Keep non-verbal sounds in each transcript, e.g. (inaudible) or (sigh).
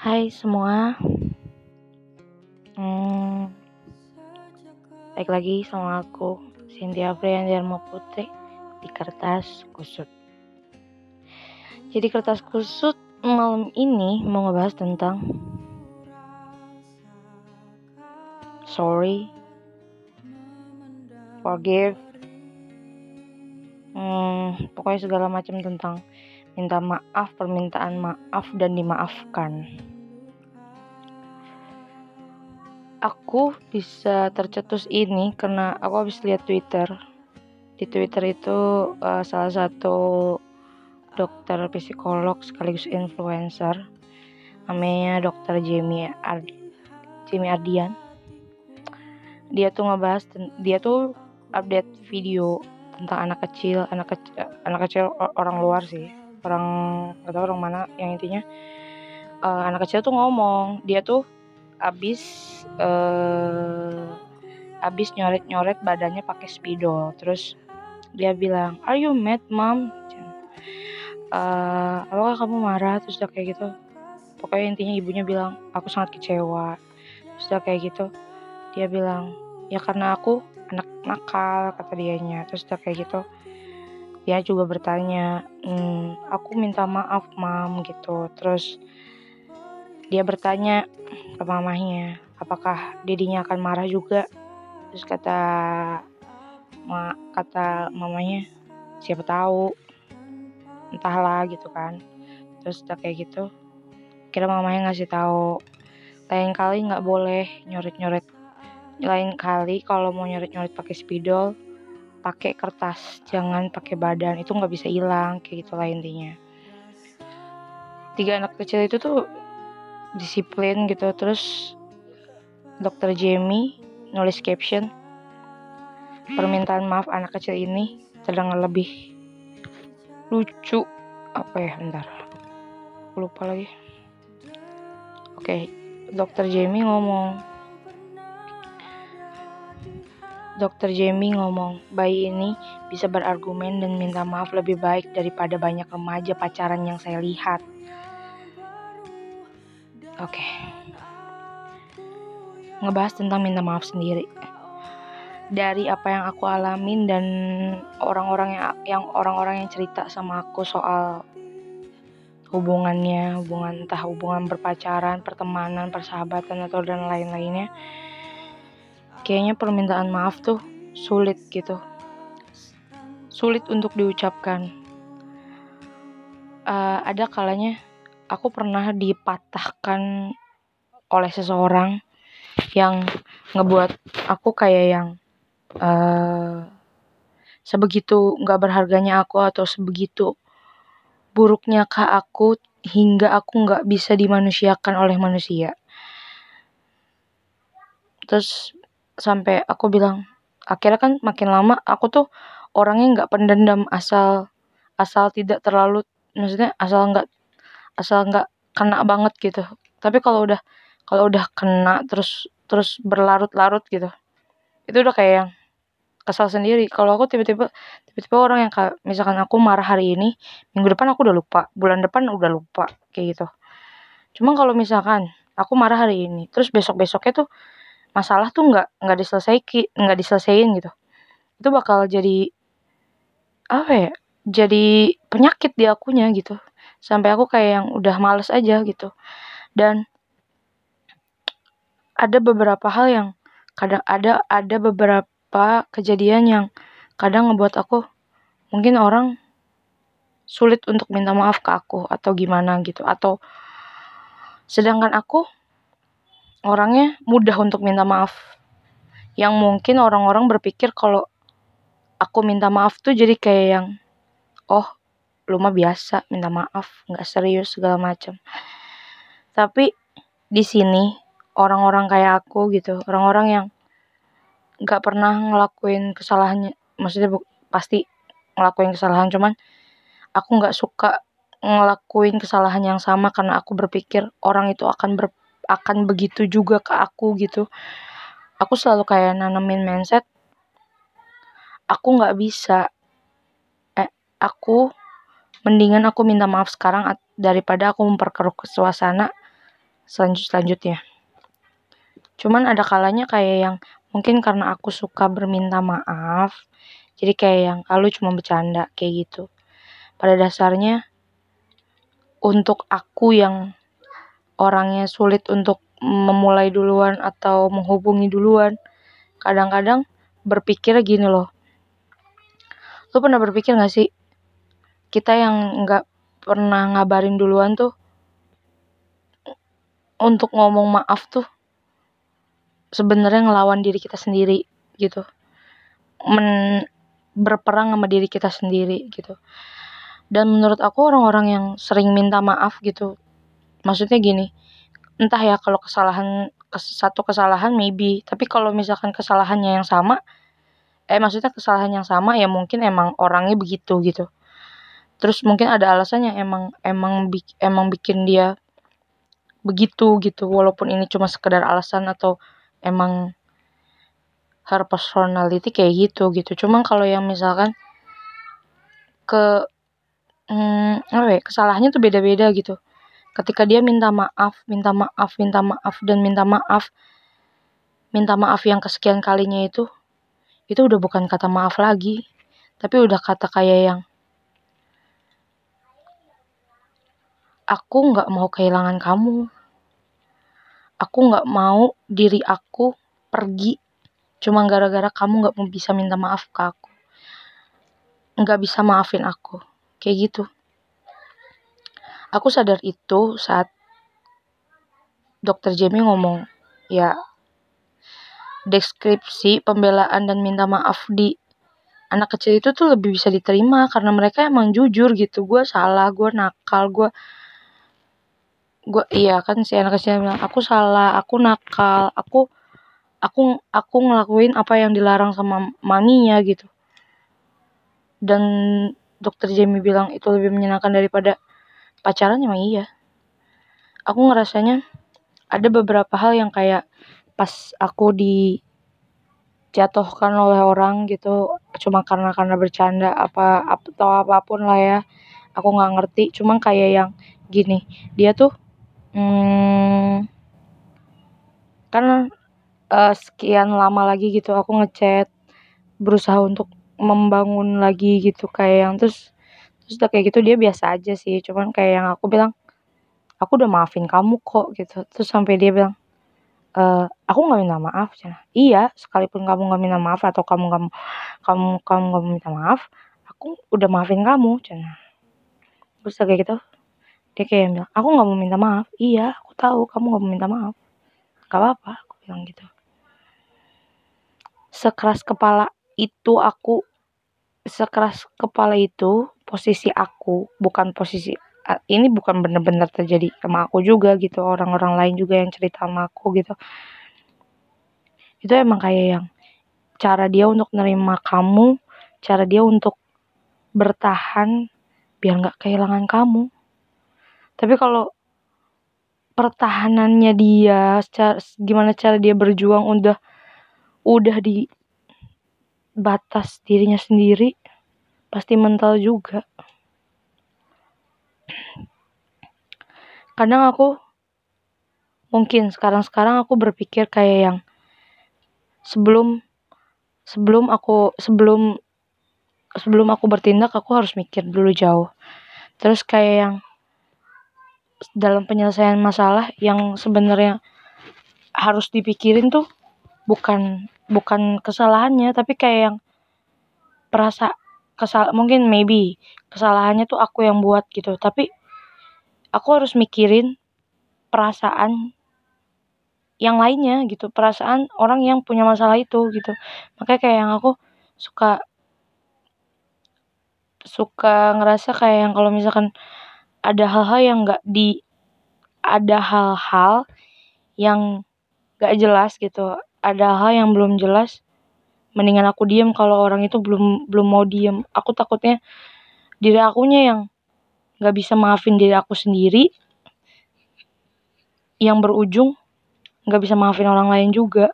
Hai semua, hmm, baik lagi sama aku Cynthia Dharma Putri di kertas kusut. Jadi kertas kusut malam ini mau ngebahas tentang sorry, forgive, hmm, pokoknya segala macam tentang minta maaf, permintaan maaf, dan dimaafkan. Aku bisa tercetus ini karena aku habis lihat Twitter. Di Twitter itu uh, salah satu dokter psikolog sekaligus influencer namanya dokter Jamie Ard Jamie Ardian. Dia tuh ngebahas dia tuh update video tentang anak kecil, anak kecil, anak kecil orang luar sih orang nggak tahu orang mana yang intinya uh, anak kecil tuh ngomong dia tuh abis uh, abis nyoret nyoret badannya pakai spidol. Terus dia bilang are you mad mom? Uh, apakah kamu marah? Terus udah kayak gitu. Pokoknya intinya ibunya bilang aku sangat kecewa. Terus udah kayak gitu. Dia bilang ya karena aku anak nakal kata dianya. Terus udah kayak gitu. Dia juga bertanya hmm, aku minta maaf mam gitu. Terus dia bertanya ke mamahnya. Apakah dedinya akan marah juga? Terus kata ma kata mamanya siapa tahu entahlah gitu kan. Terus udah kayak gitu kira mamanya ngasih tahu lain kali nggak boleh nyoret nyoret lain kali kalau mau nyoret nyoret pakai spidol pakai kertas jangan pakai badan. Itu nggak bisa hilang kayak gitu lah intinya. Tiga anak kecil itu tuh disiplin gitu. Terus dokter Jamie nulis caption permintaan maaf anak kecil ini terdengar lebih lucu. Apa ya? Bentar. Lupa lagi. Oke dokter Jamie ngomong. Dokter Jamie ngomong, bayi ini bisa berargumen dan minta maaf lebih baik daripada banyak remaja pacaran yang saya lihat. Oke. Okay. Ngebahas tentang minta maaf sendiri. Dari apa yang aku alamin dan orang-orang yang yang orang-orang yang cerita sama aku soal hubungannya, hubungan entah hubungan berpacaran, pertemanan, persahabatan atau dan lain-lainnya kayaknya permintaan maaf tuh sulit gitu sulit untuk diucapkan uh, ada kalanya aku pernah dipatahkan oleh seseorang yang ngebuat aku kayak yang uh, sebegitu nggak berharganya aku atau sebegitu buruknya kak aku hingga aku nggak bisa dimanusiakan oleh manusia. Terus sampai aku bilang akhirnya kan makin lama aku tuh orangnya nggak pendendam asal asal tidak terlalu maksudnya asal nggak asal nggak kena banget gitu. Tapi kalau udah kalau udah kena terus terus berlarut-larut gitu itu udah kayak yang kesal sendiri. Kalau aku tiba-tiba tiba-tiba orang yang misalkan aku marah hari ini minggu depan aku udah lupa bulan depan udah lupa kayak gitu. Cuma kalau misalkan aku marah hari ini terus besok besoknya tuh masalah tuh nggak nggak diselesaikan nggak diselesain gitu itu bakal jadi apa ya jadi penyakit di akunya gitu sampai aku kayak yang udah males aja gitu dan ada beberapa hal yang kadang ada ada beberapa kejadian yang kadang ngebuat aku mungkin orang sulit untuk minta maaf ke aku atau gimana gitu atau sedangkan aku orangnya mudah untuk minta maaf. Yang mungkin orang-orang berpikir kalau aku minta maaf tuh jadi kayak yang oh lu mah biasa minta maaf nggak serius segala macam tapi di sini orang-orang kayak aku gitu orang-orang yang nggak pernah ngelakuin kesalahannya maksudnya pasti ngelakuin kesalahan cuman aku nggak suka ngelakuin kesalahan yang sama karena aku berpikir orang itu akan ber, akan begitu juga ke aku gitu. Aku selalu kayak nanamin mindset aku nggak bisa. Eh aku mendingan aku minta maaf sekarang daripada aku memperkeruh suasana selanjut selanjutnya. Cuman ada kalanya kayak yang mungkin karena aku suka berminta maaf jadi kayak yang kalau ah, cuma bercanda kayak gitu. Pada dasarnya untuk aku yang orangnya sulit untuk memulai duluan atau menghubungi duluan kadang-kadang berpikir gini loh. Lu pernah berpikir gak sih kita yang nggak pernah ngabarin duluan tuh untuk ngomong maaf tuh sebenarnya ngelawan diri kita sendiri gitu. Men berperang sama diri kita sendiri gitu. Dan menurut aku orang-orang yang sering minta maaf gitu maksudnya gini entah ya kalau kesalahan satu kesalahan maybe tapi kalau misalkan kesalahannya yang sama eh maksudnya kesalahan yang sama ya mungkin emang orangnya begitu gitu terus mungkin ada alasannya emang emang emang bikin dia begitu gitu. Walaupun ini cuma sekedar alasan atau emang her personality kayak gitu gitu. Cuman kalau yang misalkan ke hmm, apa ya kesalahannya tuh beda-beda gitu. Ketika dia minta maaf minta maaf minta maaf dan minta maaf minta maaf yang kesekian kalinya itu itu udah bukan kata maaf lagi. Tapi udah kata kayak yang aku nggak mau kehilangan kamu. Aku nggak mau diri aku pergi. Cuma gara-gara kamu nggak mau bisa minta maaf ke aku. Nggak bisa maafin aku. Kayak gitu. Aku sadar itu saat dokter Jamie ngomong ya deskripsi pembelaan dan minta maaf di anak kecil itu tuh lebih bisa diterima karena mereka emang jujur gitu. Gue salah gue nakal gue gue iya kan si anak kecil bilang aku salah aku nakal aku aku aku ngelakuin apa yang dilarang sama maminya gitu. Dan dokter Jamie bilang itu lebih menyenangkan daripada pacaran. Emang iya. Aku ngerasanya ada beberapa hal yang kayak pas aku dijatuhkan oleh orang gitu cuma karena karena bercanda apa atau apa pun lah ya aku nggak ngerti. Cuma kayak yang gini dia tuh hmm, kan uh, sekian lama lagi gitu aku ngechat berusaha untuk membangun lagi gitu kayak yang terus terus udah kayak gitu dia biasa aja sih. Cuman kayak yang aku bilang aku udah maafin kamu kok gitu. Terus sampai dia bilang e, aku nggak minta maaf cina. Iya sekalipun kamu nggak minta maaf atau kamu nggak kamu kamu nggak minta maaf aku udah maafin kamu cina. Terus kayak gitu dia kayak bilang aku nggak mau minta maaf. Iya aku tahu kamu nggak mau minta maaf. Gak apa-apa aku bilang gitu. Sekeras kepala itu aku sekeras kepala itu posisi aku bukan posisi ini bukan bener-bener terjadi sama aku juga gitu orang-orang lain juga yang cerita sama aku gitu. Itu emang kayak yang cara dia untuk nerima kamu cara dia untuk bertahan biar nggak kehilangan kamu tapi kalau pertahanannya dia secara, gimana cara dia berjuang udah udah di batas dirinya sendiri pasti mental juga. Kadang aku mungkin sekarang-sekarang aku berpikir kayak yang sebelum sebelum aku sebelum sebelum aku bertindak aku harus mikir dulu jauh. Terus kayak yang dalam penyelesaian masalah yang sebenarnya harus dipikirin tuh bukan bukan kesalahannya tapi kayak yang perasa kesal mungkin maybe kesalahannya tuh aku yang buat gitu. Tapi aku harus mikirin perasaan yang lainnya gitu perasaan orang yang punya masalah itu gitu. Makanya kayak yang aku suka suka ngerasa kayak yang kalau misalkan ada hal-hal yang nggak di ada hal-hal yang gak jelas gitu. Ada hal yang belum jelas mendingan aku diem kalau orang itu belum belum mau diem. Aku takutnya diri akunya yang nggak bisa maafin diri aku sendiri yang berujung nggak bisa maafin orang lain juga.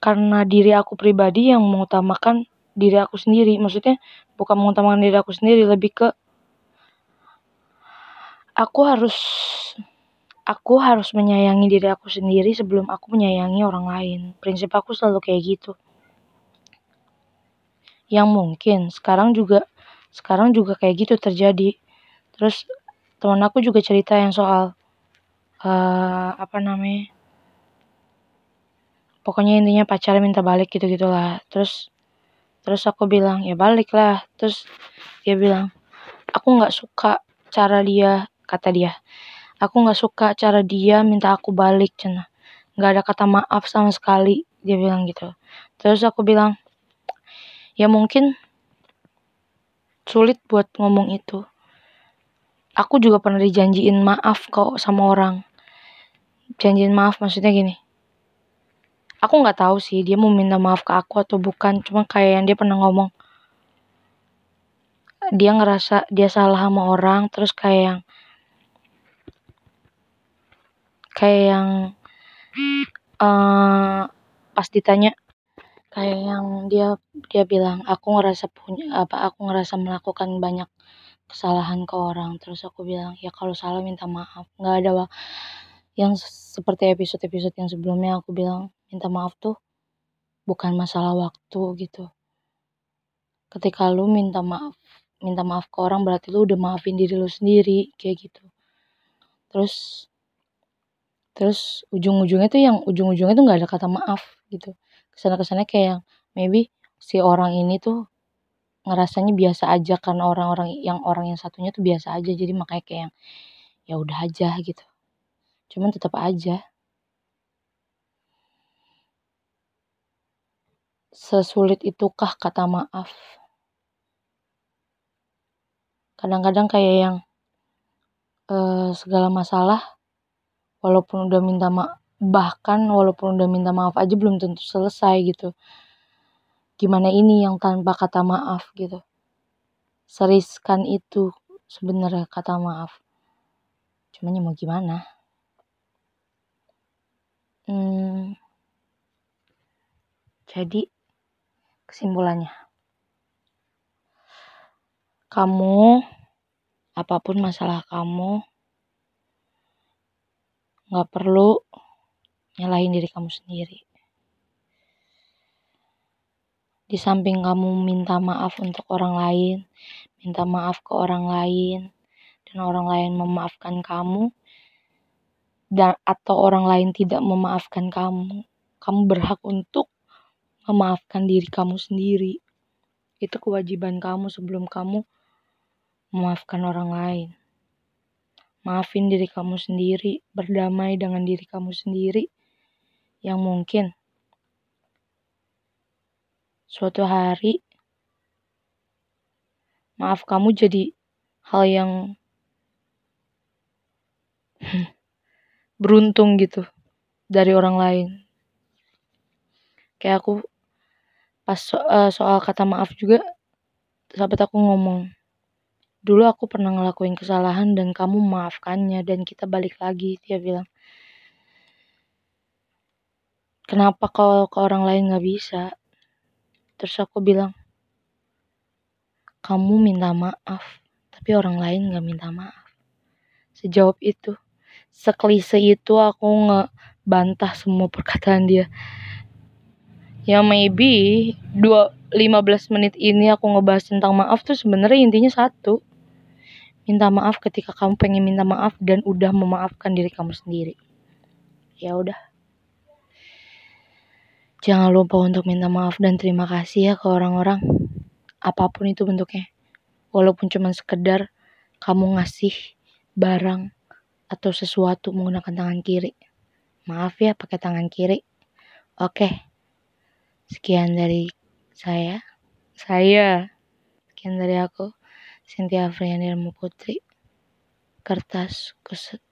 Karena diri aku pribadi yang mengutamakan diri aku sendiri maksudnya bukan mengutamakan diri aku sendiri lebih ke aku harus aku harus menyayangi diri aku sendiri sebelum aku menyayangi orang lain. Prinsip aku selalu kayak gitu. Yang mungkin sekarang juga sekarang juga kayak gitu terjadi. Terus teman aku juga cerita yang soal uh, apa namanya? Pokoknya intinya pacar minta balik gitu gitulah. Terus terus aku bilang ya balik lah. Terus dia bilang aku nggak suka cara dia kata dia. Aku nggak suka cara dia minta aku balik cina. Nggak ada kata maaf sama sekali dia bilang gitu. Terus aku bilang ya mungkin sulit buat ngomong itu. Aku juga pernah dijanjiin maaf kok sama orang. Janjiin maaf maksudnya gini aku nggak tahu sih dia mau minta maaf ke aku atau bukan. Cuma kayak yang dia pernah ngomong dia ngerasa dia salah sama orang. Terus kayak yang kayak yang uh, pas ditanya kayak yang dia dia bilang aku ngerasa punya apa aku ngerasa melakukan banyak kesalahan ke orang. Terus aku bilang ya kalau salah minta maaf. Nggak ada yang seperti episode-episode yang sebelumnya aku bilang minta maaf tuh bukan masalah waktu gitu. Ketika lu minta maaf minta maaf ke orang berarti lu udah maafin diri lu sendiri kayak gitu. Terus terus ujung-ujungnya tuh yang ujung-ujungnya tuh nggak ada kata maaf gitu. Ke sana-kesana kayak yang maybe si orang ini tuh ngerasanya biasa aja karena orang-orang yang orang yang satunya tuh biasa aja. Jadi makanya kayak yang ya udah aja gitu. Cuman tetap aja sesulit itukah kata maaf? Kadang-kadang kayak yang uh, segala masalah walaupun udah minta maaf bahkan walaupun udah minta maaf aja belum tentu selesai gitu. Gimana ini yang tanpa kata maaf gitu? Seriskan itu sebenarnya kata maaf. Cuman ya mau gimana? Hmm, jadi kesimpulannya kamu apa pun masalah kamu nggak perlu nyalahin diri kamu sendiri. Di samping kamu minta maaf untuk orang lain, minta maaf ke orang lain, dan orang lain memaafkan kamu, dan atau orang lain tidak memaafkan kamu, kamu berhak untuk memaafkan diri kamu sendiri. Itu kewajiban kamu sebelum kamu memaafkan orang lain. Maafin diri kamu sendiri, berdamai dengan diri kamu sendiri yang mungkin suatu hari maaf kamu jadi hal yang (laughs) beruntung gitu dari orang lain. Kayak aku pas so uh, soal kata maaf juga sahabat aku ngomong dulu aku pernah ngelakuin kesalahan dan kamu memaafkannya dan kita balik lagi dia bilang. Kenapa kalau ke orang lain nggak bisa? Terus aku bilang kamu minta maaf tapi orang lain nggak minta maaf. Sejawab itu seklise itu aku ngebantah semua perkataan dia ya maybe dua 15 menit ini aku ngebahas tentang maaf tuh sebenarnya intinya satu minta maaf ketika kamu pengen minta maaf dan udah memaafkan diri kamu sendiri. Ya udah. Jangan lupa untuk minta maaf dan terima kasih ya ke orang-orang. Apa pun itu bentuknya. Walaupun cuma sekedar kamu ngasih barang atau sesuatu menggunakan tangan kiri. Maaf ya pakai tangan kiri. Oke. Sekian dari saya. Saya. Sekian dari aku. Cynthia Afriani Putri Kertas Kuset